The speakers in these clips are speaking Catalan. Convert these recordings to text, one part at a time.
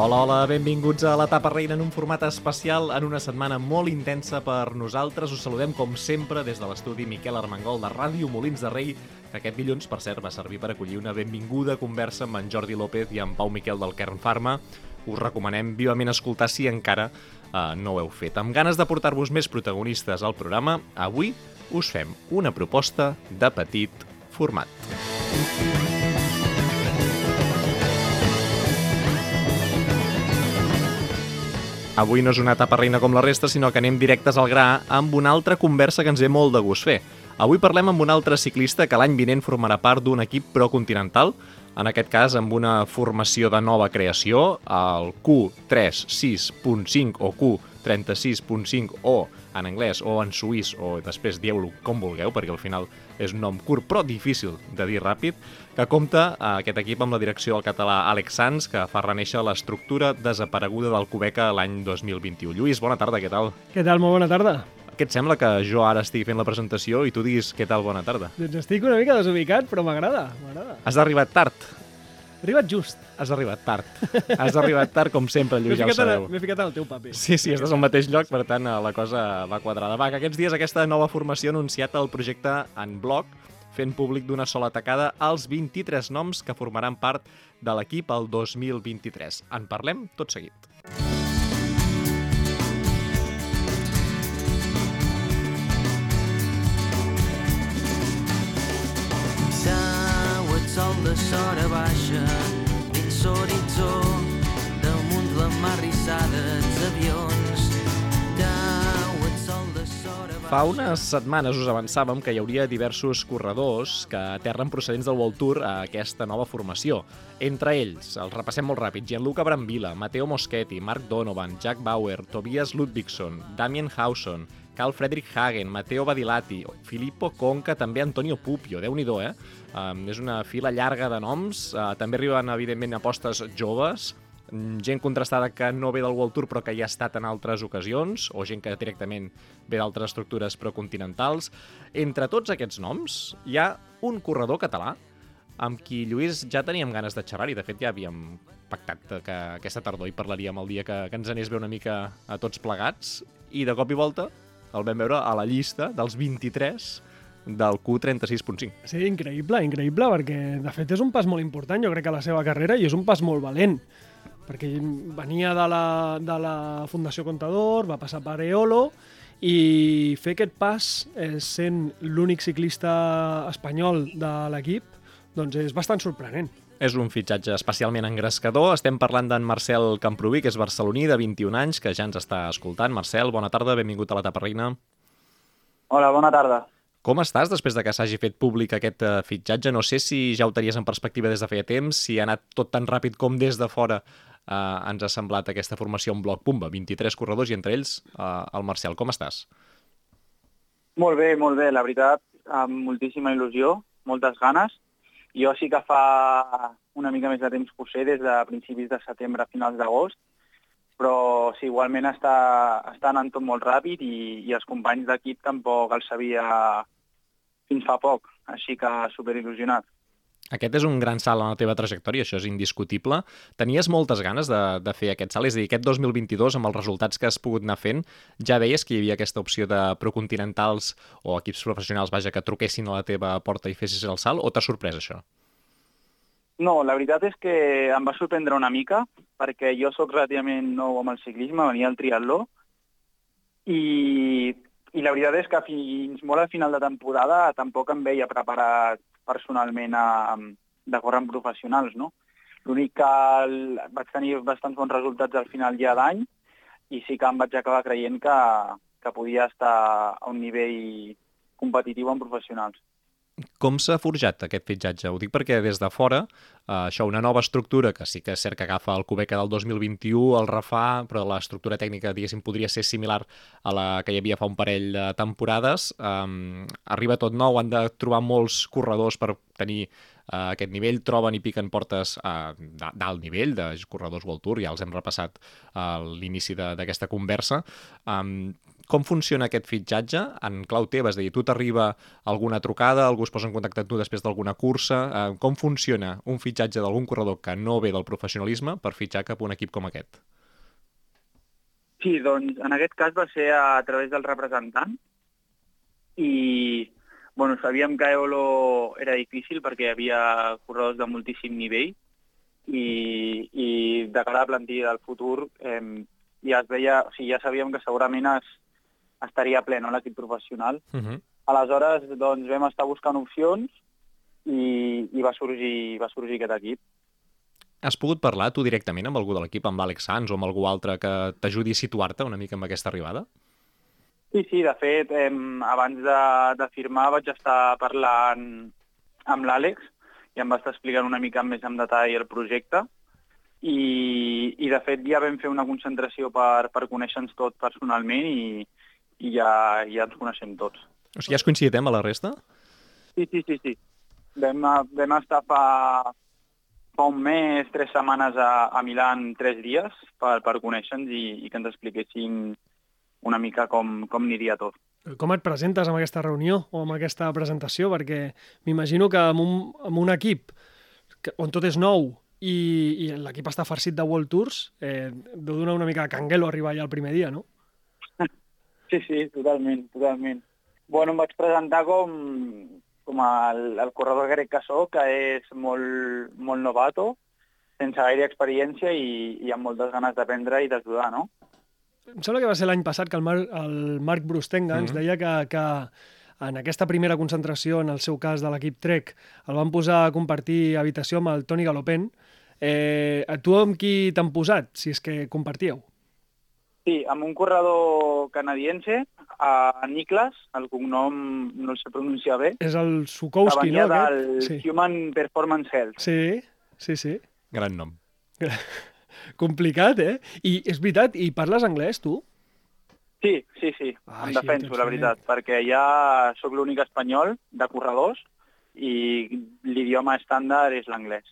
Hola, hola, benvinguts a l'Etapa Reina en un format especial en una setmana molt intensa per nosaltres. Us saludem com sempre des de l'estudi Miquel Armengol de Ràdio Molins de Rei, que aquest dilluns, per cert, va servir per acollir una benvinguda conversa amb en Jordi López i en Pau Miquel del Kern Pharma. Us recomanem vivament escoltar si encara eh, no ho heu fet. Amb ganes de portar-vos més protagonistes al programa, avui us fem una proposta de petit format. Avui no és una etapa reina com la resta, sinó que anem directes al gra amb una altra conversa que ens ve molt de gust fer. Avui parlem amb un altre ciclista que l'any vinent formarà part d'un equip procontinental, en aquest cas amb una formació de nova creació, el Q36.5 o Q36.5 o en anglès o en suís o després dieu-lo com vulgueu perquè al final és un nom curt però difícil de dir ràpid que compta eh, aquest equip amb la direcció del català Àlex Sanz que fa reneixer l'estructura desapareguda del Cubeca l'any 2021. Lluís, bona tarda, què tal? Què tal? Molt bona tarda. Què et sembla que jo ara estigui fent la presentació i tu diguis què tal, bona tarda? Doncs estic una mica desubicat, però m'agrada, m'agrada. Has arribat tard. Arribat just. Has arribat tard. Has arribat tard, com sempre, Lluís, ja ho sabeu. m'he ficat en el teu paper. Sí, sí, estàs al mateix lloc, per tant, eh, la cosa va quadrada. Va, que aquests dies aquesta nova formació ha anunciat el projecte en bloc, fent públic d'una sola tacada els 23 noms que formaran part de l'equip el 2023. En parlem tot seguit. De sora baixa dins l'horitzó damunt la mar rissada els avions Deu el sol de sora baixa Fa unes setmanes us avançàvem que hi hauria diversos corredors que aterren procedents del World Tour a aquesta nova formació. Entre ells, els repassem molt ràpid, Gianluca Brambilla, Matteo Moschetti, Mark Donovan, Jack Bauer, Tobias Ludvigson, Damien Hausen, Carl Friedrich Hagen, Matteo Badilati, Filippo Conca, també Antonio Pupio, déu nhi eh? Um, és una fila llarga de noms. Uh, també arriben, evidentment, apostes joves, mm, gent contrastada que no ve del World Tour però que ja ha estat en altres ocasions, o gent que directament ve d'altres estructures procontinentals. Entre tots aquests noms hi ha un corredor català amb qui, Lluís, ja teníem ganes de xerrar i, de fet, ja havíem pactat que aquesta tardor hi parlaríem el dia que, que ens anés bé una mica a tots plegats i de cop i volta el vam veure a la llista dels 23 del Q36.5. Sí, increïble, increïble, perquè de fet és un pas molt important, jo crec, a la seva carrera i és un pas molt valent, perquè venia de la, de la Fundació Contador, va passar per Eolo, i fer aquest pas eh, sent l'únic ciclista espanyol de l'equip, doncs és bastant sorprenent. És un fitxatge especialment engrescador. Estem parlant d'en Marcel Camproví, que és barceloní, de 21 anys, que ja ens està escoltant. Marcel, bona tarda, benvingut a la Tapa Reina. Hola, bona tarda. Com estàs després de que s'hagi fet públic aquest eh, fitxatge? No sé si ja ho tenies en perspectiva des de feia temps, si ha anat tot tan ràpid com des de fora eh, ens ha semblat aquesta formació en bloc Pumba. 23 corredors i entre ells eh, el Marcel. Com estàs? Molt bé, molt bé, la veritat, amb moltíssima il·lusió, moltes ganes. Jo sí que fa una mica més de temps que ho sé, des de principis de setembre a finals d'agost, però sí, igualment està, està anant tot molt ràpid i, i els companys d'equip tampoc els sabia fins fa poc, així que superil·lusionat. Aquest és un gran salt en la teva trajectòria, això és indiscutible. Tenies moltes ganes de, de fer aquest salt? És a dir, aquest 2022, amb els resultats que has pogut anar fent, ja veies que hi havia aquesta opció de procontinentals o equips professionals, vaja, que truquessin a la teva porta i fessis el salt, o t'ha sorprès això? No, la veritat és que em va sorprendre una mica, perquè jo sóc relativament nou amb el ciclisme, venia al triatló, i, i la veritat és que fins molt al final de temporada tampoc em veia preparat personalment a, de córrer amb professionals, no? L'únic que el, vaig tenir bastants bons resultats al final ja d'any i sí que em vaig acabar creient que, que podia estar a un nivell competitiu amb professionals. Com s'ha forjat aquest fitxatge? Ho dic perquè des de fora, eh, això, una nova estructura, que sí que és cert que agafa el Cubeca del 2021, el refà, però l'estructura tècnica, diguéssim, podria ser similar a la que hi havia fa un parell de temporades. Um, arriba tot nou, han de trobar molts corredors per tenir uh, aquest nivell, troben i piquen portes uh, d'alt nivell, de corredors World Tour, ja els hem repassat a l'inici de- d'aquesta conversa. Um, Com funciona aquest fitxatge en clau teva? És a dir, tu t'arriba alguna trucada, algú es posa en contacte amb tu després d'alguna cursa? Eh, com funciona un fitxatge d'algun corredor que no ve del professionalisme per fitxar cap a un equip com aquest? Sí, doncs en aquest cas va ser a través del representant i bueno, sabíem que Eolo era difícil perquè hi havia corredors de moltíssim nivell i, i de cara a la plantilla del futur eh, ja es veia, o sigui, ja sabíem que segurament es, estaria ple no, l'equip professional. Uh -huh. Aleshores, doncs, vam estar buscant opcions i, i va, sorgir, va sorgir aquest equip. Has pogut parlar tu directament amb algú de l'equip, amb l'Àlex Sanz o amb algú altre que t'ajudi a situar-te una mica amb aquesta arribada? Sí, sí, de fet, eh, abans de, de firmar vaig estar parlant amb l'Àlex i em va estar explicant una mica més en detall el projecte i, i de fet ja vam fer una concentració per, per conèixer-nos tots personalment i, i ja, ja ens coneixem tots. O sigui, has coincidit amb la resta? Sí, sí, sí, sí. Vam, vam estar fa, fa un mes, tres setmanes a, a Milan, tres dies, per, per conèixer-nos i, i que ens expliquessin una mica com, com aniria tot. Com et presentes amb aquesta reunió o amb aquesta presentació? Perquè m'imagino que amb un, amb un equip que, on tot és nou i, i l'equip està farcit de World Tours, eh, deu donar una mica de canguelo arribar allà el primer dia, no? Sí, sí, totalment, totalment. Bueno, em vaig presentar com, com el, el corredor grec que soc, que és molt, molt novato, sense gaire experiència i, i amb moltes ganes d'aprendre i d'ajudar, no? Em sembla que va ser l'any passat que el, Mar, el Marc Brustenga mm -hmm. ens deia que, que en aquesta primera concentració, en el seu cas de l'equip Trek, el van posar a compartir habitació amb el Toni Galopent. Eh, a tu amb qui t'han posat, si és que compartíeu? Sí, amb un corredor canadiense, a Niklas, el cognom no el sé pronunciar bé. És el Sukowski, no? Que del sí. Human Performance Health. Sí, sí, sí. Gran nom. Complicat, eh? I és veritat, i parles anglès, tu? Sí, sí, sí, Ah, em defenso, la bé. veritat, perquè ja sóc l'únic espanyol de corredors i l'idioma estàndard és l'anglès.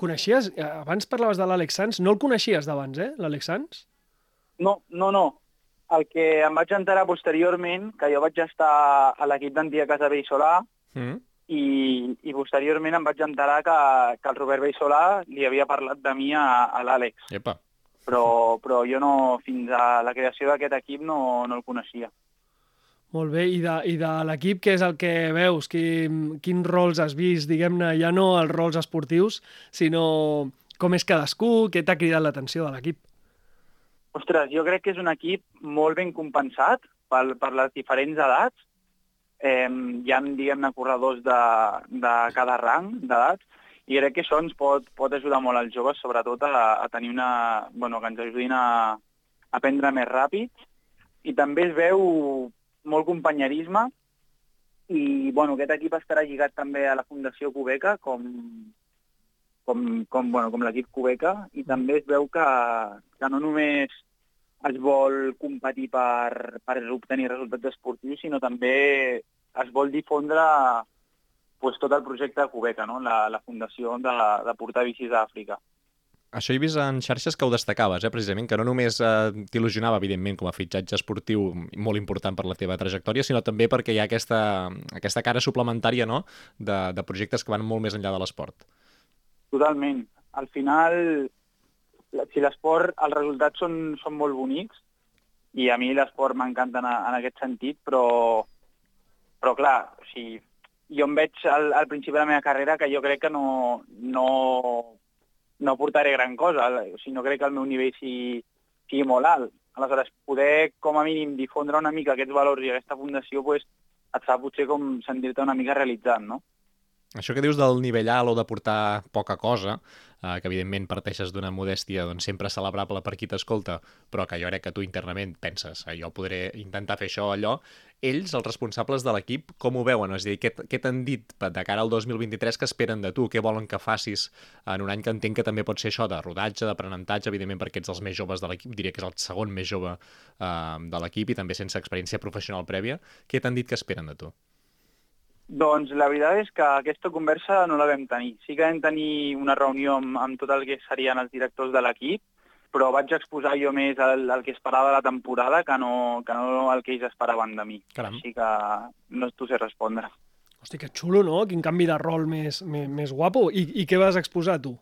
Coneixies, eh, abans parlaves de l'Àlex Sanz, no el coneixies d'abans, eh, l'Àlex Sanz? No, no, no. El que em vaig enterar posteriorment, que jo vaig estar a l'equip d'Antia Casa Solà Mm. i, i posteriorment em vaig enterar que, que el Robert Solà li havia parlat de mi a, a l'Àlex, Epa. però, però jo no, fins a la creació d'aquest equip no, no el coneixia. Molt bé, i de, i de l'equip, què és el que veus? Quin, quins rols has vist, diguem-ne, ja no els rols esportius, sinó com és cadascú, què t'ha cridat l'atenció de l'equip? Ostres, jo crec que és un equip molt ben compensat per, per les diferents edats. Eh, hi ha, diguem-ne, corredors de, de cada rang d'edats i crec que això ens pot, pot ajudar molt als joves, sobretot a, a tenir una... Bueno, que ens ajudin a, a aprendre més ràpid. I també es veu molt companyerisme i, bueno, aquest equip estarà lligat també a la Fundació Cubeca com, com, com, bueno, com l'equip Cubeca i també es veu que, que no només es vol competir per, per obtenir resultats esportius, sinó també es vol difondre pues, tot el projecte de Cubeca, no? la, la fundació de, de portar bicis a Àfrica. Això he vist en xarxes que ho destacaves, eh, precisament, que no només eh, t'il·lusionava, evidentment, com a fitxatge esportiu molt important per la teva trajectòria, sinó també perquè hi ha aquesta, aquesta cara suplementària no? de, de projectes que van molt més enllà de l'esport. Totalment. Al final, si l'esport, els resultats són, són molt bonics, i a mi l'esport m'encanta en, en aquest sentit, però, però clar, o sigui, jo em veig al, al principi de la meva carrera que jo crec que no, no, no portaré gran cosa, o sigui, no crec que el meu nivell sigui, sigui molt alt. Aleshores, poder com a mínim difondre una mica aquests valors i aquesta fundació pues, et fa potser com sentir-te una mica realitzat, no? Això que dius del nivell alt o de portar poca cosa, eh, que evidentment parteixes d'una modèstia doncs, sempre celebrable per qui t'escolta, però que jo crec que tu internament penses, eh, jo podré intentar fer això o allò, ells, els responsables de l'equip, com ho veuen? És a dir, què, què t'han dit de cara al 2023 que esperen de tu? Què volen que facis en un any que entenc que també pot ser això de rodatge, d'aprenentatge, evidentment perquè ets els més joves de l'equip, diria que és el segon més jove eh, de l'equip i també sense experiència professional prèvia. Què t'han dit que esperen de tu? Doncs la veritat és que aquesta conversa no la vam tenir. Sí que vam tenir una reunió amb, amb tot el que serien els directors de l'equip però vaig exposar jo més el, el que esperava de la temporada que no, que no el que ells esperaven de mi. Caram. Així que no t'ho sé respondre. Hosti, que xulo, no? Quin canvi de rol més, més, més guapo. I, I què vas exposar, tu?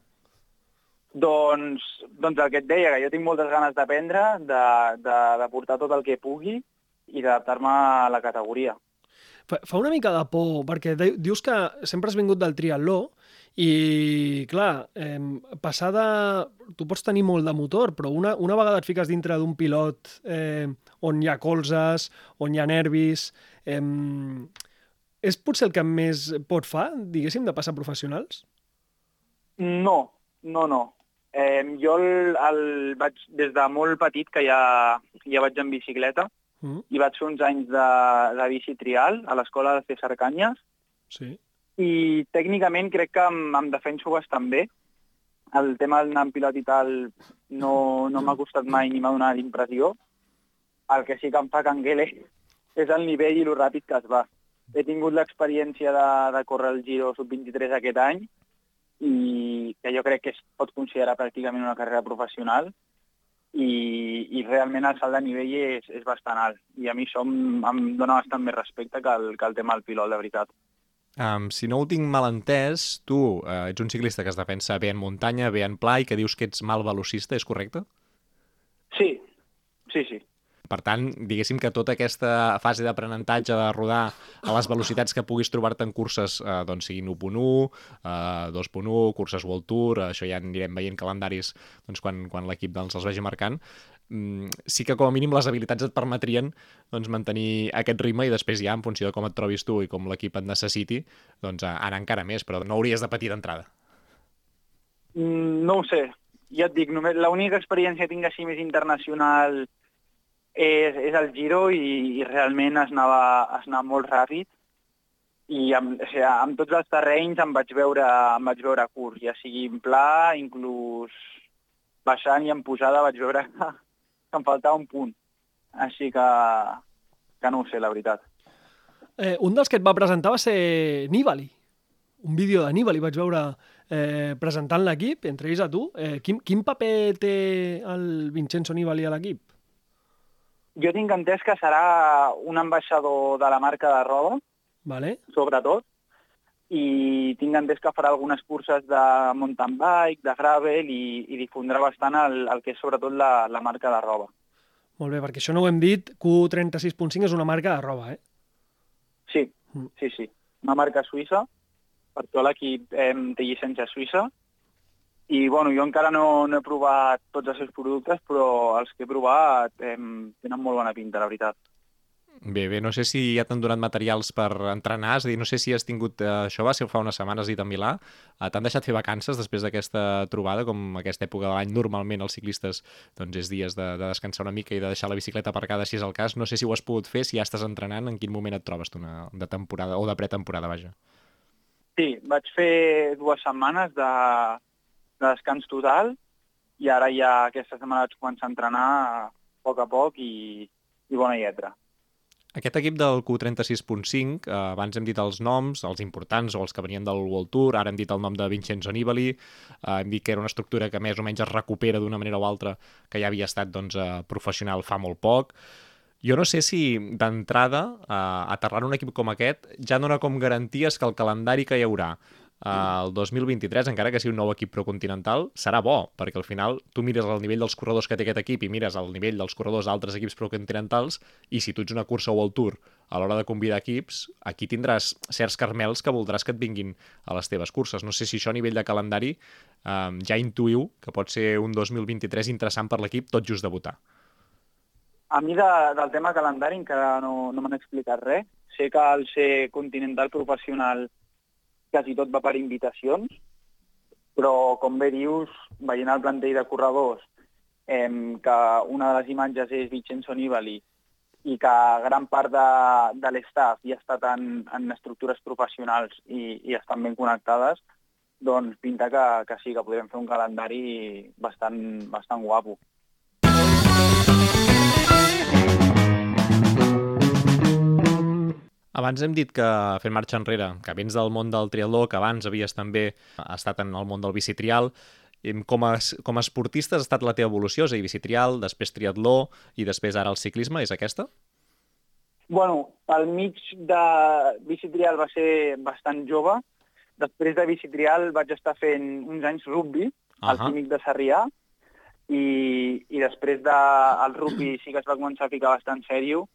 Doncs, doncs el que et deia, que jo tinc moltes ganes d'aprendre, de, de, de portar tot el que pugui i d'adaptar-me a la categoria. Fa, fa una mica de por, perquè de, dius que sempre has vingut del triatló i, clar, eh, passar de... Tu pots tenir molt de motor, però una, una vegada et fiques dintre d'un pilot eh, on hi ha colzes, on hi ha nervis... Eh, és potser el que més pot fa, diguéssim, de passar professionals? No, no, no. Eh, jo el, el vaig, des de molt petit que ja, ja vaig en bicicleta Mm, i vaig fer uns anys de, de bici trial a l'escola de César Canyes sí. i tècnicament crec que em, em defenso bastant bé. El tema del anar en pilot i tal no, no m'ha costat mai ni m'ha donat impressió. El que sí que em fa canguele és el nivell i lo ràpid que es va. He tingut l'experiència de, de córrer el Giro Sub-23 aquest any i que jo crec que es pot considerar pràcticament una carrera professional i, i realment el salt de nivell és, és bastant alt. I a mi això em, em dona bastant més respecte que el, que el tema del pilot, de veritat. Um, si no ho tinc mal entès, tu uh, ets un ciclista que es defensa bé en muntanya, bé en pla i que dius que ets mal velocista, és correcte? Sí, sí, sí. Per tant, diguéssim que tota aquesta fase d'aprenentatge de rodar a les velocitats que puguis trobar-te en curses, eh, doncs siguin 1.1, eh, 2.1, curses World Tour, eh, això ja anirem veient calendaris doncs, quan, quan l'equip doncs, els vagi marcant, mm, sí que com a mínim les habilitats et permetrien doncs, mantenir aquest ritme i després ja, en funció de com et trobis tu i com l'equip et necessiti, doncs anar encara més, però no hauries de patir d'entrada. Mm, No ho sé. Ja et dic, l'única experiència que tinc així més internacional és, és el Giro i, i realment es anava, es anava molt ràpid i amb, o sigui, amb tots els terrenys em vaig veure, em vaig veure curt, ja sigui en pla, inclús baixant i en pujada vaig veure que em faltava un punt. Així que, que no ho sé, la veritat. Eh, un dels que et va presentar va ser Nibali. Un vídeo de Nibali vaig veure eh, presentant l'equip, entre ells a tu. Eh, quin, quin paper té el Vincenzo Nibali a l'equip? Jo tinc entès que serà un ambaixador de la marca de roba, Vale? sobretot, i tinc entès que farà algunes curses de mountain bike, de gravel, i, i difondrà bastant el, el que és sobretot la, la marca de roba. Molt bé, perquè això no ho hem dit, Q36.5 és una marca de roba, eh? Sí, Mm. sí, sí. Una marca suïssa, per això l'equip eh, té llicència suïssa, i bueno, jo encara no, no he provat tots els seus productes, però els que he provat eh, tenen molt bona pinta, la veritat. Bé, bé, no sé si ja t'han donat materials per entrenar, és a dir, no sé si has tingut... Eh, això va ser fa unes setmanes dit a Milà. Eh, T'han deixat fer vacances després d'aquesta trobada, com aquesta època de l'any normalment els ciclistes doncs és dies de, de descansar una mica i de deixar la bicicleta aparcada si és el cas. No sé si ho has pogut fer, si ja estàs entrenant, en quin moment et trobes tu una, de temporada o de pretemporada, vaja. Sí, vaig fer dues setmanes de, de descans total i ara ja aquesta setmana vaig començar a entrenar a poc a poc i, i bona lletra. Aquest equip del Q36.5, eh, abans hem dit els noms, els importants o els que venien del World Tour, ara hem dit el nom de Vincenzo Nibali, eh, hem dit que era una estructura que més o menys es recupera d'una manera o altra, que ja havia estat doncs, eh, professional fa molt poc. Jo no sé si d'entrada, eh, aterrar un equip com aquest, ja dona com garanties que el calendari que hi haurà el 2023, encara que sigui un nou equip procontinental, serà bo, perquè al final tu mires el nivell dels corredors que té aquest equip i mires el nivell dels corredors d'altres equips procontinentals i si tu ets una cursa World Tour a l'hora de convidar equips, aquí tindràs certs carmels que voldràs que et vinguin a les teves curses. No sé si això a nivell de calendari eh, ja intuïu que pot ser un 2023 interessant per l'equip tot just debutar. A mi de, del tema calendari encara no, no m'han explicat res. Sé que al ser continental professional quasi tot va per invitacions, però com bé dius, veient el plantell de corredors, eh, que una de les imatges és Vincenzo Nibali i que gran part de, de l'estaf ja estat en, en estructures professionals i, i estan ben connectades, doncs pinta que, que sí, que podrem fer un calendari bastant, bastant guapo. Abans hem dit que, fent marxa enrere, que vens del món del triatló, que abans havies també estat en el món del bicitrial, Com a, com a esportista ha estat la teva evolució? És a dir, bicitrial, després triatló i després ara el ciclisme, és aquesta? Bueno, al mig de bicitrial va ser bastant jove. Després de bicitrial vaig estar fent uns anys rugby, al Ahà. químic de Sarrià, i, i després del rugby sí que es va començar a ficar bastant sèrio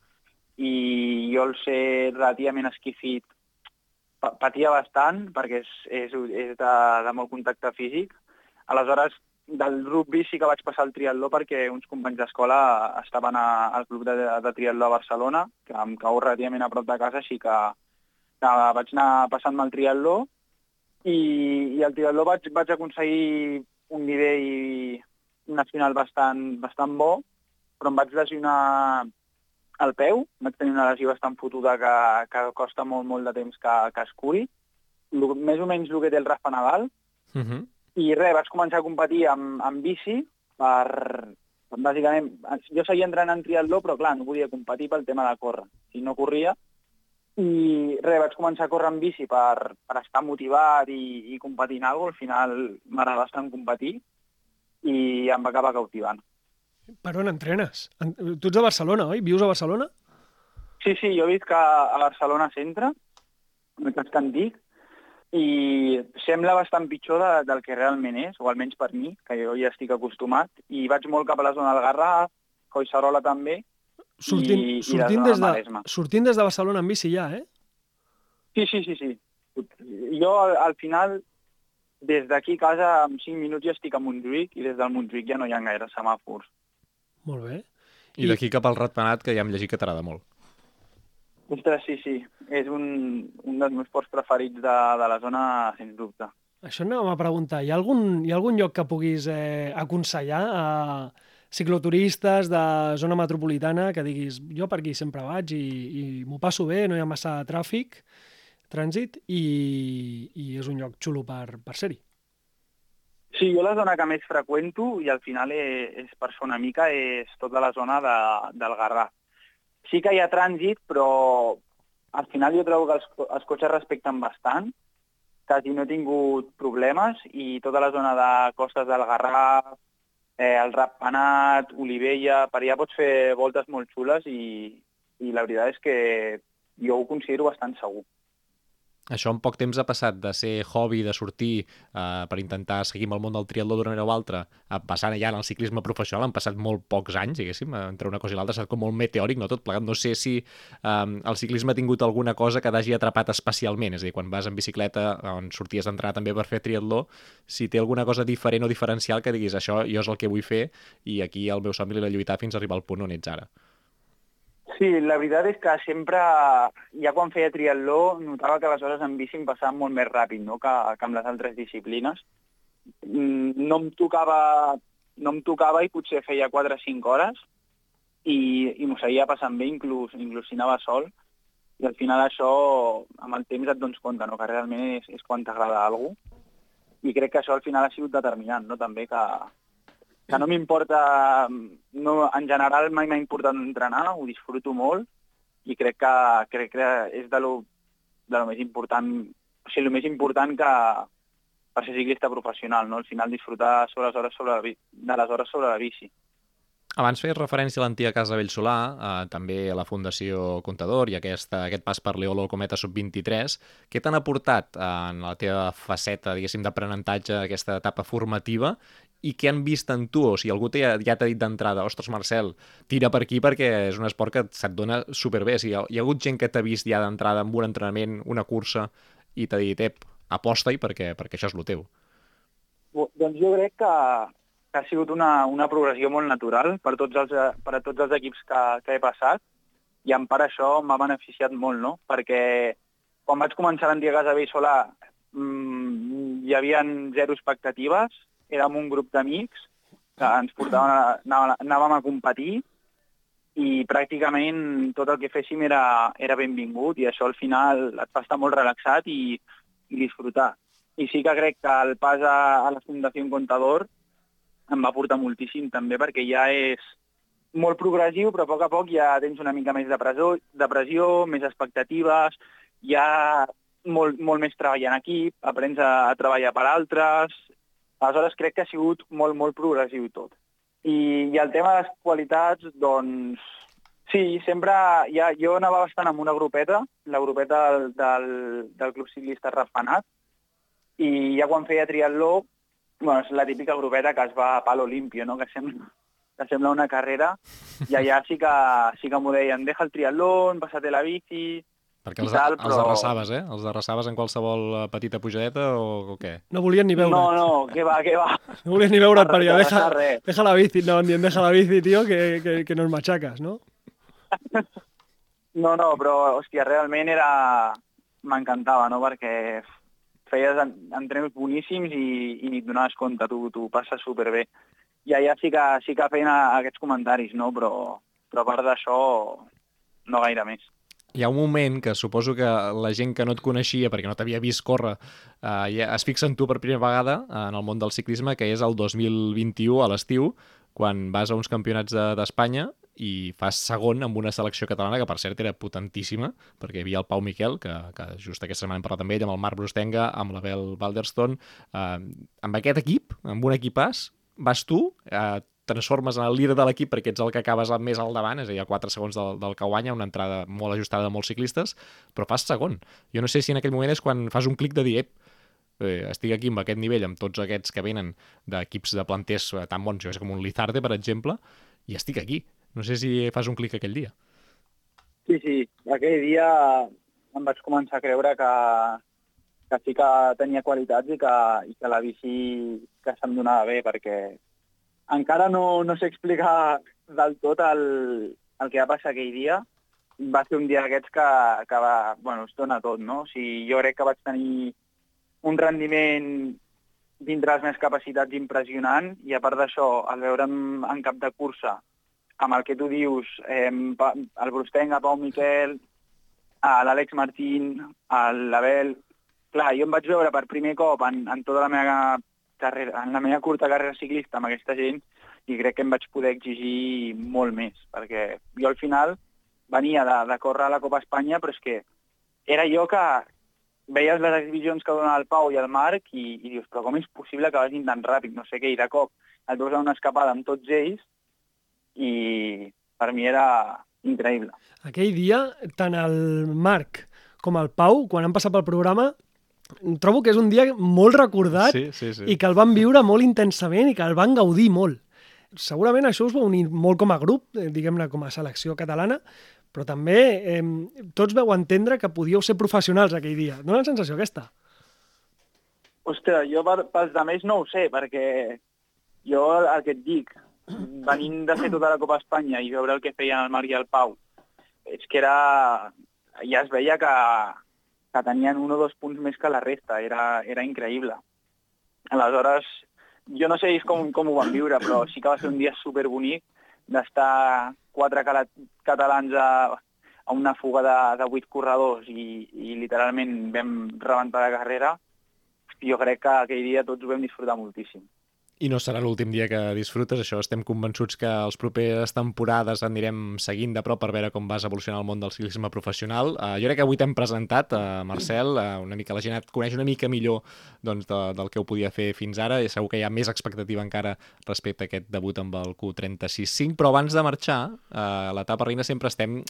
i jo el ser relativament esquifit pa- patia bastant perquè és, és, és de, de molt contacte físic. Aleshores, del rugby sí que vaig passar al triatló perquè uns companys d'escola estaven a, al club de, de triatló a Barcelona, que em cau relativament a prop de casa, així que, que vaig anar passant-me al triatló i, i al triatló vaig, vaig aconseguir un nivell nacional bastant, bastant bo, però em vaig lesionar al peu, vaig tenir una lesió bastant fotuda que, que costa molt, molt de temps que, que es curi, Lo- més o menys el que té el Rafa Nadal, Uh -huh. i res, vaig començar a competir amb, amb bici per... Bàsicament, jo seguia entrenant en triatló, però clar, no podia competir pel tema de córrer. Si no corria, i res, vaig començar a córrer amb bici per, per estar motivat i, i competir en alguna cosa. Al final m'agrada bastant competir i em va acabar cautivant. Per on entrenes? En- Tu ets de Barcelona, oi? Vius a Barcelona? Sí, sí, jo visc a, a Barcelona Centre, un casc antic, i sembla bastant pitjor de, del que realment és, o almenys per mi, que jo ja estic acostumat, i vaig molt cap a la zona del Garraf, Collserola també. Sortint, I- i sortint, zona des de, Maresme. sortint des de Barcelona en bici ja, eh? Sí, sí, sí, sí. Jo, al, al final, des d'aquí a casa, en 5 minuts ja estic a Montjuïc, i des del Montjuïc ja no hi ha gaire semàfors. Molt bé. I d'aquí cap al ratpenat, que ja hem llegit que t'agrada molt. Ostres, sí, sí. És un, un dels meus ports preferits de, de la zona, sens dubte. Això anàvem a preguntar. Hi ha algun, hi ha algun lloc que puguis eh, aconsellar a cicloturistes de zona metropolitana que diguis jo per aquí sempre vaig i, i m'ho passo bé, no hi ha massa tràfic, trànsit i, i és un lloc xulo per, per ser-hi. Sí, jo la zona que més freqüento, i al final és, és per fer una mica, és tota la zona de, del Garraf. Sí que hi ha trànsit, però al final jo trobo que els, els cotxes respecten bastant, quasi no he tingut problemes, i tota la zona de costes del Garraf, eh, el Ratpenat, Olivella, per allà pots fer voltes molt xules i, i la veritat és que jo ho considero bastant segur. Això en poc temps ha passat de ser hobby, de sortir eh, per intentar seguir amb el món del triatló d'una manera o altra, a passar ja en el ciclisme professional, han passat molt pocs anys, diguéssim, entre una cosa i l'altra, ha estat com molt meteòric, no tot plegat. No sé si eh, el ciclisme ha tingut alguna cosa que t'hagi atrapat especialment, és a dir, quan vas en bicicleta, on sorties d'entrar també per fer triatló, si té alguna cosa diferent o diferencial que diguis, això jo és el que vull fer i aquí el meu somni l'he de lluitar fins a arribar al punt on ets ara. Sí, la veritat és que sempre, ja quan feia triatló, notava que les hores en bici em passaven molt més ràpid no? que, que amb les altres disciplines. Mm, No em tocava, no em tocava i potser feia 4 o 5 hores i, i m'ho seguia passant bé, inclús, inclús si anava sol. I al final això, amb el temps et dones compte, no? que realment és, és quan t'agrada alguna cosa. I crec que això al final ha sigut determinant, no? també que, que no m'importa, no, en general mai m'ha importat entrenar, ho disfruto molt i crec que, crec que és de lo, de lo més important, o sigui, el més important que per ser ciclista professional, no? al final disfrutar sobre les hores sobre la, de les hores sobre la bici. Abans feies referència a l'antiga Casa Bellsolà, eh, també a la Fundació Contador i aquesta, aquest pas per l'Eolo Cometa Sub-23. Què t'han aportat eh, en la teva faceta, diguéssim, d'aprenentatge, aquesta etapa formativa, i què han vist en tu? O sigui, algú ja, ja t'ha dit d'entrada, ostres, Marcel, tira per aquí perquè és un esport que se't dona superbé. O sigui, hi ha, hagut gent que t'ha vist ja d'entrada amb un entrenament, una cursa, i t'ha dit, ep, aposta-hi perquè, perquè això és el teu. Doncs jo crec que, que ha sigut una, una progressió molt natural per tots els, eh, per a tots els equips que, que he passat i en part això m'ha beneficiat molt, no? Perquè quan vaig començar Casa Vell Solà mmm, hi havia zero expectatives, érem un grup d'amics que ens portaven a, anàvem, a competir i pràcticament tot el que féssim era, era benvingut i això al final et fa estar molt relaxat i, i disfrutar. I sí que crec que el pas a, a la Fundació Contador em va portar moltíssim també perquè ja és molt progressiu, però a poc a poc ja tens una mica més de, presó, de pressió, més expectatives, ja molt, molt més treball en equip, aprens a, a treballar per altres, Aleshores crec que ha sigut molt, molt progressiu tot. I, i el tema de les qualitats, doncs, sí, sempre... Ja, jo anava bastant amb una grupeta, la grupeta del, del, del Club Ciclista Ratpenat, i ja quan feia triatló, bueno, és la típica grupeta que es va a palo limpio, no? que sembla, que sembla una carrera, i allà sí que, sí que m'ho deien, deja el triatlón, pásate la bici... Perquè els, tal, els però- arrasaves, eh? Els arrasaves en qualsevol eh, petita pujadeta o, o què? No volien ni veure. No, no, que va, que va. No volien ni veure't per allà. Deja, deja la bici. No, ni deja la bici, tio, que, que, que nos machacas, no? No, no, però, hòstia, realment era... M'encantava, no?, perquè feies en- entrenos boníssims i, i ni et donaves compte, tu, tu passes superbé. I allà sí que, sí que feien aquests comentaris, no?, però, però a part d'això, no gaire més. Hi ha un moment que suposo que la gent que no et coneixia, perquè no t'havia vist córrer, eh, ja es fixa en tu per primera vegada en el món del ciclisme, que és el 2021, a l'estiu, quan vas a uns campionats de- d'Espanya i fas segon amb una selecció catalana que, per cert, era potentíssima, perquè hi havia el Pau Miquel, que, que just aquesta setmana hem parlat amb ell, amb el Marc Brustenga, amb l'Abel Balderstone. Eh, amb aquest equip, amb un equipàs, vas tu, eh, transformes en el líder de l'equip perquè ets el que acabes més al davant, és a dir, a 4 segons del, del que guanya, una entrada molt ajustada de molts ciclistes, però fas segon. Jo no sé si en aquell moment és quan fas un clic de dir, ep, eh, estic aquí amb aquest nivell, amb tots aquests que venen d'equips de planters eh, tan bons, jo sé com un Lizarde, per exemple, i estic aquí. No sé si fas un clic aquell dia. Sí, sí, aquell dia em vaig començar a creure que, que sí que tenia qualitats i que, i que la bici que se'm donava bé, perquè encara no, no sé explicar del tot el, el que va passar aquell dia. Va ser un dia d'aquests que, que va, bueno, es dona tot, no? O sigui, jo crec que vaig tenir un rendiment dintre les meves capacitats impressionant i a part d'això, al veure'm en cap de cursa amb el que tu dius, eh, el Brustenga, Pau Miquel, a l'Àlex Martín, l'Abel... Clar, jo em vaig veure per primer cop en, en tota la meva carrera, en la meva curta carrera ciclista amb aquesta gent i crec que em vaig poder exigir molt més, perquè jo al final venia de, de córrer a la Copa Espanya, però és que era jo que veies les exhibicions que donava el Pau i el Marc i, i dius, però com és possible que vagin tan ràpid, no sé què, i de cop et veus a una escapada amb tots ells i per mi era increïble. Aquell dia, tant el Marc com el Pau, quan han passat pel programa, trobo que és un dia molt recordat Sí, sí, sí. i que el van viure molt intensament i que el van gaudir molt. Segurament això us va unir molt com a grup, eh, diguem-ne com a selecció catalana, però també eh, tots veu entendre que podíeu ser professionals aquell dia. Dóna la sensació aquesta? Ostres, jo pels de més no ho sé, perquè jo el que et dic, venint de fer tota la Copa Espanya i veure el que feien el Marc i el Pau, és que era... ja es veia que, que tenien un o dos punts més que la resta, era, era increïble. Aleshores, jo no sé com, com ho van viure, però sí que va ser un dia superbonic d'estar quatre catalans a, a una fuga de, de vuit corredors i, i literalment vam rebentar la carrera jo crec que aquell dia tots ho vam disfrutar moltíssim. I no serà l'últim dia que disfrutes, això estem convençuts que els properes temporades anirem seguint de prop per veure com vas evolucionar el món del ciclisme professional. Uh, jo crec que avui t'hem presentat, uh, Marcel, uh, una mica la gent et coneix una mica millor doncs, de, del que ho podia fer fins ara i segur que hi ha més expectativa encara respecte a aquest debut amb el Q36.5, però abans de marxar, uh, a l'etapa reina sempre estem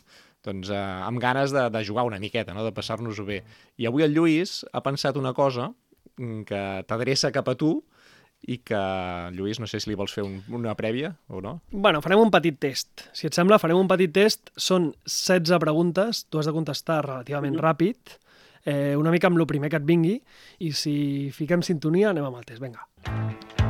doncs, uh, amb ganes de, de jugar una miqueta, no? de passar-nos-ho bé. I avui el Lluís ha pensat una cosa mm, que t'adreça cap a tu i que, Lluís, no sé si li vols fer un, una prèvia o no. Bueno, farem un petit test. Si et sembla, farem un petit test. Són 16 preguntes, tu has de contestar relativament ràpid, eh, una mica amb el primer que et vingui, i si fiquem sintonia anem amb el test. Vinga.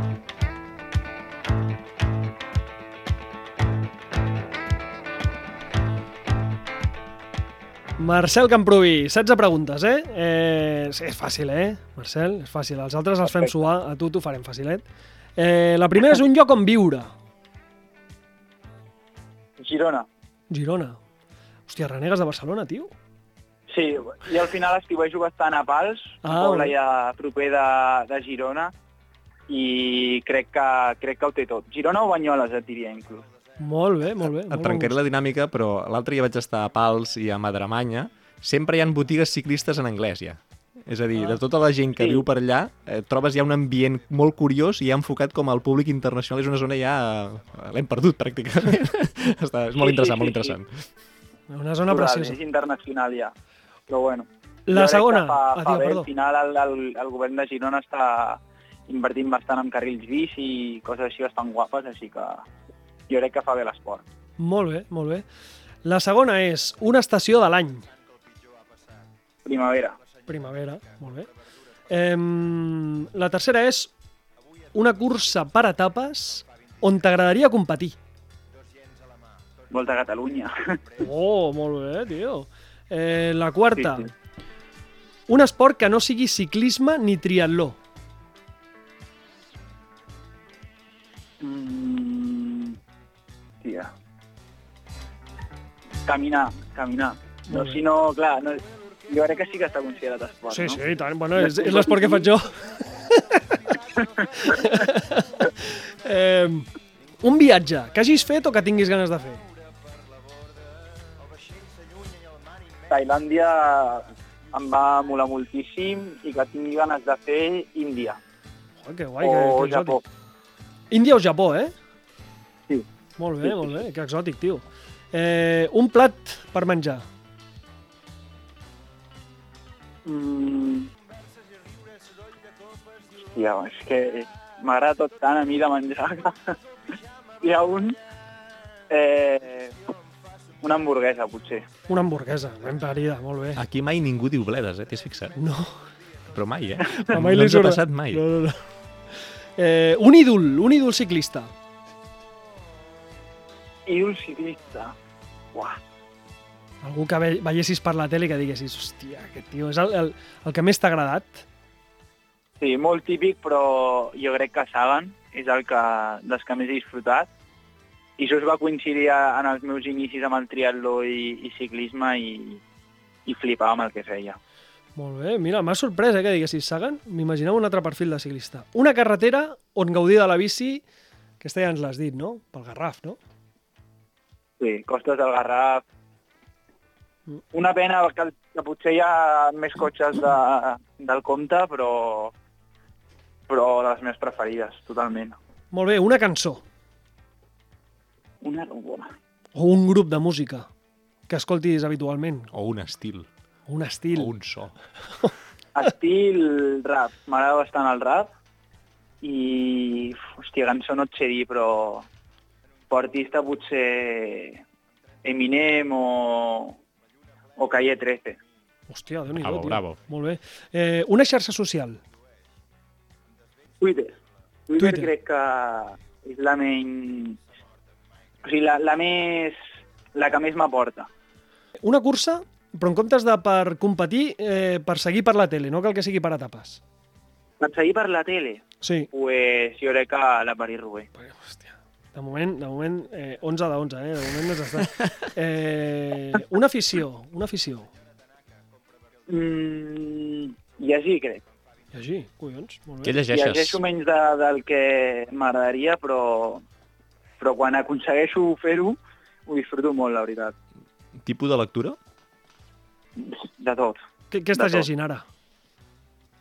Marcel Camproví, 16 preguntes, eh? eh? sí, És fàcil, eh, Marcel? És fàcil. Els altres els fem suar, a tu t'ho farem facilet. Eh, la primera és un lloc on viure. Girona. Girona. Hòstia, renegues de Barcelona, tio? Sí, i al final estiuejo bastant a Pals, un Ah, poble bé. ja proper de, de Girona, i crec que, crec que ho té tot. Girona o Banyoles, et diria, inclús. Molt bé, molt bé. Et trencaré la dinàmica, però l'altre dia vaig estar a Pals i a Madremanya. Sempre hi han botigues ciclistes en anglès, ja. És a dir, Ah. de tota la gent que Sí. viu per allà, eh, trobes ja un ambient molt curiós i ja enfocat com al públic internacional. És una zona ja... eh, L'hem perdut, pràcticament. Està, és molt Sí, interessant, sí, molt sí, sí. interessant. Una zona Total, preciosa. és internacional ja. Però bueno. La segona... Fa, Ah, fa bé, al final el, el, el govern de Girona està invertint bastant en carrils bici i coses així bastant guapes, així que jo crec que fa bé l'esport. Molt bé, molt bé. La segona és una estació de l'any. Primavera. Primavera, molt bé. Em, la tercera és una cursa per etapes on t'agradaria competir. Volta a Catalunya. Oh, molt bé, tio. Eh, la quarta, Sí, sí. un esport que no sigui ciclisme ni triatló. Caminar, caminar. No, si no, clar, no, jo crec que sí que està considerat esport, Sí, no? sí, i tant. Bueno, és, és l'esport que faig jo. eh, un viatge que hagis fet o que tinguis ganes de fer? Tailàndia em va molar moltíssim i que tingui ganes de fer Índia Oh, que guai, o que, que Japó. Índia o Japó, eh? Sí. Molt bé, Sí, sí, molt bé, que exòtic, tio. Eh, un plat per menjar. Mm. Hòstia, és que m'agrada tot tant a mi de menjar. Hi ha un... Eh, una hamburguesa, potser. Una hamburguesa, ben parida, molt bé. Aquí mai ningú diu bledes, eh? T'hi has fixat? No, Però mai, eh? mai no ens ha passat mai. No, no, no. Eh, un ídol, un ídol ciclista. I un ciclista. Uah, Algú que ve, veiessis per la tele i que diguessis, hòstia, aquest tio és el, el, el que més t'ha agradat. Sí, molt típic, però jo crec que Sagan és el que, dels que més he disfrutat. I això es va coincidir a- en els meus inicis amb el triatló i, i ciclisme i, i flipava amb el que feia. Molt bé, mira, m'ha sorprès eh, que diguessis Sagan. M'imaginava un altre perfil de ciclista. Una carretera on gaudir de la bici, aquesta ja ens l'has dit, no? Pel Garraf, no? Sí, Costes del Garraf. Mm. Una pena que, que potser hi ha més cotxes de, del compte, però, però de les meves preferides, totalment. Molt bé, una cançó Una bona. o un grup de música que escoltis habitualment, O un estil, o un estil. o un so. Estil rap. M'agrada bastant el rap. I, hòstia, cançó no et sé dir, però per artista potser Eminem o, o Calle 13. Hòstia, déu nhi Bravo, bravo. Molt bé. Eh, una xarxa social. Twitter. Twitter, Twitter. crec que és la menys... O sigui, la, la més... La que més m'aporta. Una cursa, però en comptes de per competir, eh, per seguir per la tele, no cal que sigui per etapes. Per seguir per la tele, Sí. pues, jo crec que la París-Roubaix. Hòstia. De moment, de moment eh, 11 de 11, eh? De moment no s'està. Eh, una afició, una afició. Mm, llegir, crec. Llegir, collons, molt Què bé. llegeixes? Llegeixo menys de, del que m'agradaria, però, però quan aconsegueixo fer-ho, ho disfruto molt, la veritat. Tipus de lectura? De tot. Què, què estàs de tot. llegint ara?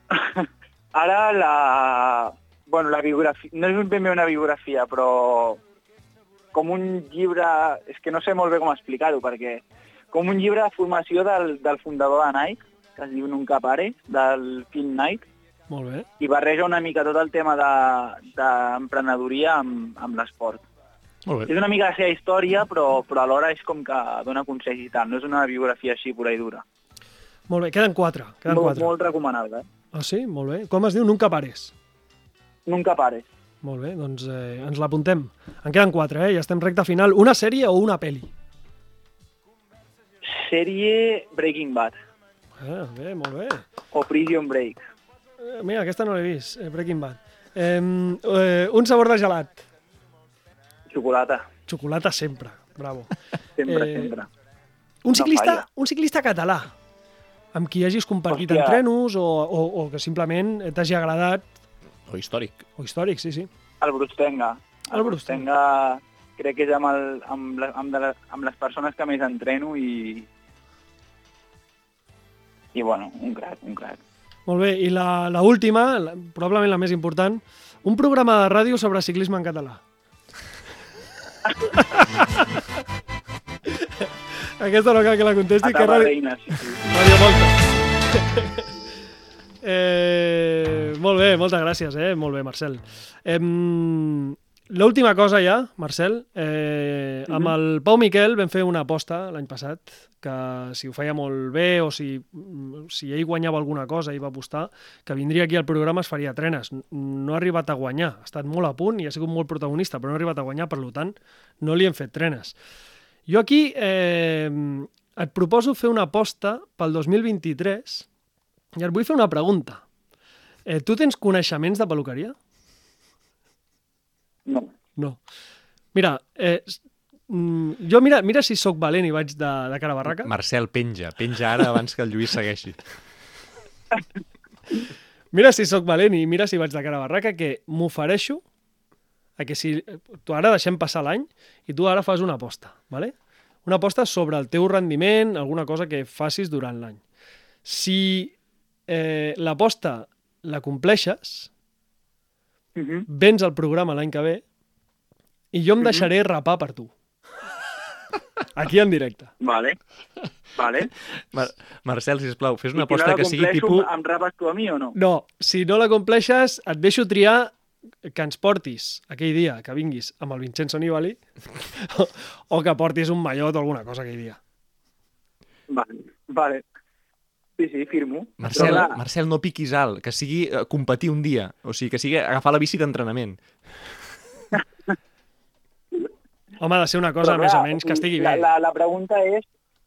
Ara la... Bueno, la biografia... No és ben bé una biografia, però com un llibre... És que no sé molt bé com explicar-ho, perquè com un llibre de formació del, del fundador de Nike, que es diu Nunca Pare, del Phil Knight, Molt bé. i barreja una mica tot el tema de- d'emprenedoria de, amb, amb l'esport. Molt bé. És una mica la seva història, però, però alhora és com que dona consells i tal. No és una biografia així pura i dura. Molt bé, queden quatre. Queden Molt, quatre. molt recomanable. Eh? Ah, sí? Molt bé. Com es diu? Nunca pares. Nunca pares. Molt bé, doncs eh, ens l'apuntem. En queden quatre, eh? Ja estem recta final. Una sèrie o una peli? Sèrie Breaking Bad Eh, bé, molt bé. o Prison Break. Eh, mira, aquesta no l'he vist, eh, Breaking Bad. Eh, eh, un sabor de gelat. Xocolata. Xocolata sempre. Bravo. Sempre, Eh, sempre. Un ciclista, falla. un ciclista català amb qui hagis compartit Hòstia. entrenos o, o, o que simplement t'hagi agradat, O històric. o històric, sí, sí. El Brustenga. El Brustenga. crec que és amb, el, amb, la, amb, de la, amb les persones que més entreno i... I, bueno, un crac, un crac. Molt bé, i la, la última, la, probablement la més important, un programa de ràdio sobre ciclisme en català. Aquesta no cal que la contesti, que Etapa ràdio... reina, sí, sí. Ràdio Volta. eh, molt bé, moltes gràcies, eh? Molt bé, Marcel. Eh, L'última cosa ja, Marcel, eh, amb el Pau Miquel vam fer una aposta l'any passat que si ho feia molt bé o si, si ell guanyava alguna cosa i va apostar, que vindria aquí al programa es faria trenes. No ha arribat a guanyar, ha estat molt a punt i ha sigut molt protagonista, però no ha arribat a guanyar, per tant, no li hem fet trenes. Jo aquí eh, et proposo fer una aposta pel 2023 i et vull fer una pregunta. Eh, tu tens coneixements de peluqueria? No. No. Mira, eh, mm, jo mira, mira si sóc valent i vaig de, de cara a barraca. Marcel, penja. Penja ara abans que el Lluís segueixi. Mira si sóc valent i mira si vaig de cara a barraca, que m'ofereixo a que si... Tu ara deixem passar l'any i tu ara fas una aposta, ¿vale? una aposta sobre el teu rendiment, alguna cosa que facis durant l'any. Si eh, l'aposta la compleixes, Uh -huh. vens al programa l'any que ve i jo em deixaré rapar per tu. Aquí en directe. Vale. Vale. Mar Marcel, sisplau, fes una I si no aposta que sigui tipus... Em rapes tu a mi o no? No, si no la compleixes, et deixo triar que ens portis aquell dia, que vinguis amb el Vincenzo Nibali, o, o que portis un mallot o alguna cosa aquell dia. Vale. Vale. Sí, sí, firmo. Marcel, Però, clar, Marcel, no piquis alt, que sigui eh, competir un dia, o sigui, que sigui agafar la bici d'entrenament. Home, ha de ser una cosa però, més o clar, menys que estigui la, bé. La, la pregunta és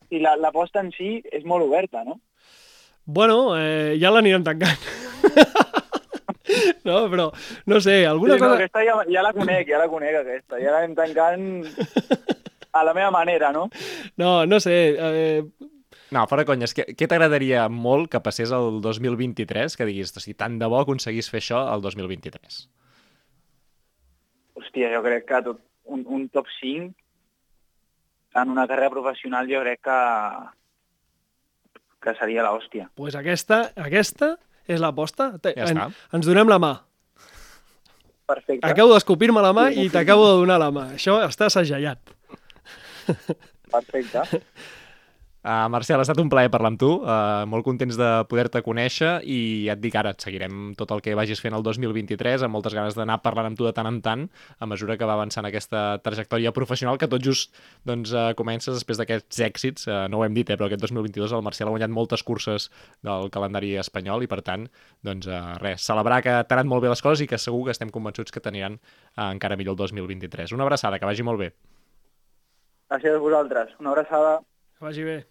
si la- l'aposta en si és molt oberta, no? Bueno, eh, ja l'anirem tancant. no, però, no sé, alguna sí, no, cosa... aquesta ja, ja la conec, ja la conec, aquesta. Ja l'anem tancant a la meva manera, no? No, no sé, eh, No, fora conyes, què, què t'agradaria molt que passés el 2023, que diguis, si tant de bo aconseguís fer això el 2023? Hòstia, jo crec que tot, un, un top 5 en una carrera professional jo crec que, que seria l'hòstia. pues aquesta, aquesta és l'aposta. Ja en- està. Ens donem la mà. Perfecte. Acabo d'escopir-me la mà i t'acabo de donar la mà. Això està segellat. Perfecte. Uh, Marcel, ha estat un plaer parlar amb tu, uh, molt contents de poder-te conèixer i et dic ara, et seguirem tot el que vagis fent el 2023, amb moltes ganes d'anar parlant amb tu de tant en tant, a mesura que va avançant aquesta trajectòria professional que tot just doncs, uh, comences després d'aquests èxits, uh, no ho hem dit, eh, però aquest 2022 el Marcel ha guanyat moltes curses del calendari espanyol i per tant, doncs uh, res, celebrar que t'han anat molt bé les coses i que segur que estem convençuts que t'aniran uh, encara millor el 2023. Una abraçada, que vagi molt bé. Gràcies a vosaltres. Una abraçada. Vas bé.